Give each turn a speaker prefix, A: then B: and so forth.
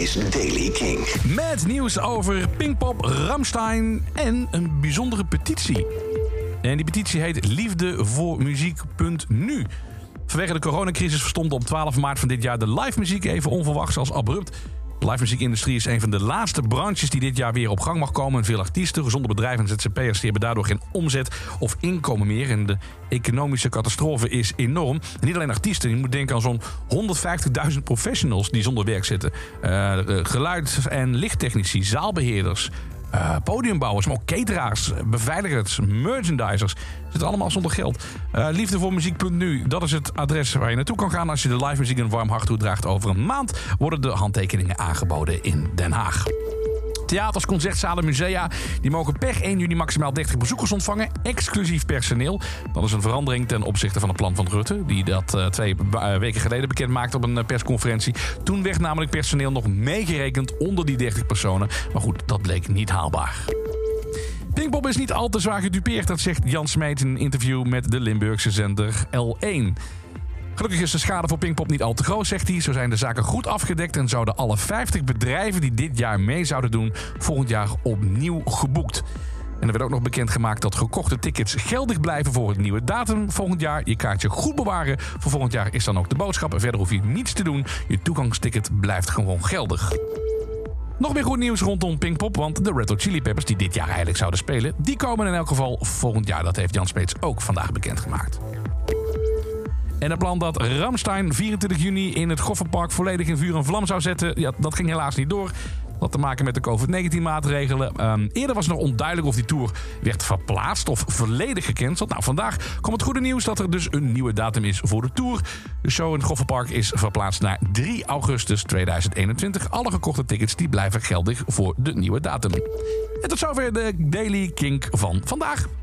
A: is Daily King.
B: Met nieuws over Pinkpop, Ramstein en een bijzondere petitie. En die petitie heet Liefde voor Muziek.nu. Vanwege de coronacrisis verstond op 12 maart van dit jaar de live muziek even onverwachts als abrupt. De live muziekindustrie is een van de laatste branches die dit jaar weer op gang mag komen. En veel artiesten, gezonde bedrijven en ZZP'ers hebben daardoor geen omzet of inkomen meer. En de economische catastrofe is enorm. En niet alleen artiesten, je moet denken aan zo'n 150.000 professionals die zonder werk zitten. Uh, geluid- en lichttechnici, zaalbeheerders, uh, podiumbouwers, maar ook cateraars, beveiligers, merchandisers. Zitten allemaal zonder geld. Uh, liefdevoormuziek.nu, dat is het adres waar je naartoe kan gaan als je de live muziek een warm hart toedraagt. Over een maand worden de handtekeningen aangeboden in Den Haag. Theaters, concertzalen, musea die mogen per 1 juni maximaal 30 bezoekers ontvangen, exclusief personeel. Dat is een verandering ten opzichte van het plan van Rutte, die dat uh, twee uh, weken geleden bekend maakte op een uh, persconferentie. Toen werd namelijk personeel nog meegerekend onder die 30 personen. Maar goed, dat bleek niet haalbaar. Pinkpop is niet al te zwaar gedupeerd, dat zegt Jan Smeet in een interview met de Limburgse zender L1. Gelukkig is de schade voor Pinkpop niet al te groot, zegt hij. Zo zijn de zaken goed afgedekt en zouden alle 50 bedrijven die dit jaar mee zouden doen, volgend jaar opnieuw geboekt. En er werd ook nog bekendgemaakt dat gekochte tickets geldig blijven voor het nieuwe datum volgend jaar. Je kaartje goed bewaren voor volgend jaar is dan ook de boodschap. Verder hoef je niets te doen. Je toegangsticket blijft gewoon geldig. Nog meer goed nieuws rondom Pinkpop, want de Red Hot Chili Peppers, die dit jaar eigenlijk zouden spelen, die komen in elk geval volgend jaar. Dat heeft Jan Smeets ook vandaag bekendgemaakt. En het plan dat Ramstein 24 juni in het Gofferpark volledig in vuur en vlam zou zetten, ja, dat ging helaas niet door. Dat te maken met de COVID-19-maatregelen. Um, eerder was nog onduidelijk of die tour werd verplaatst of volledig gecanceld. Nou, vandaag kwam het goede nieuws dat er dus een nieuwe datum is voor de tour. De show in het Gofferpark is verplaatst naar 3 augustus 2021. Alle gekochte tickets die blijven geldig voor de nieuwe datum. En tot zover de Daily Kink van vandaag.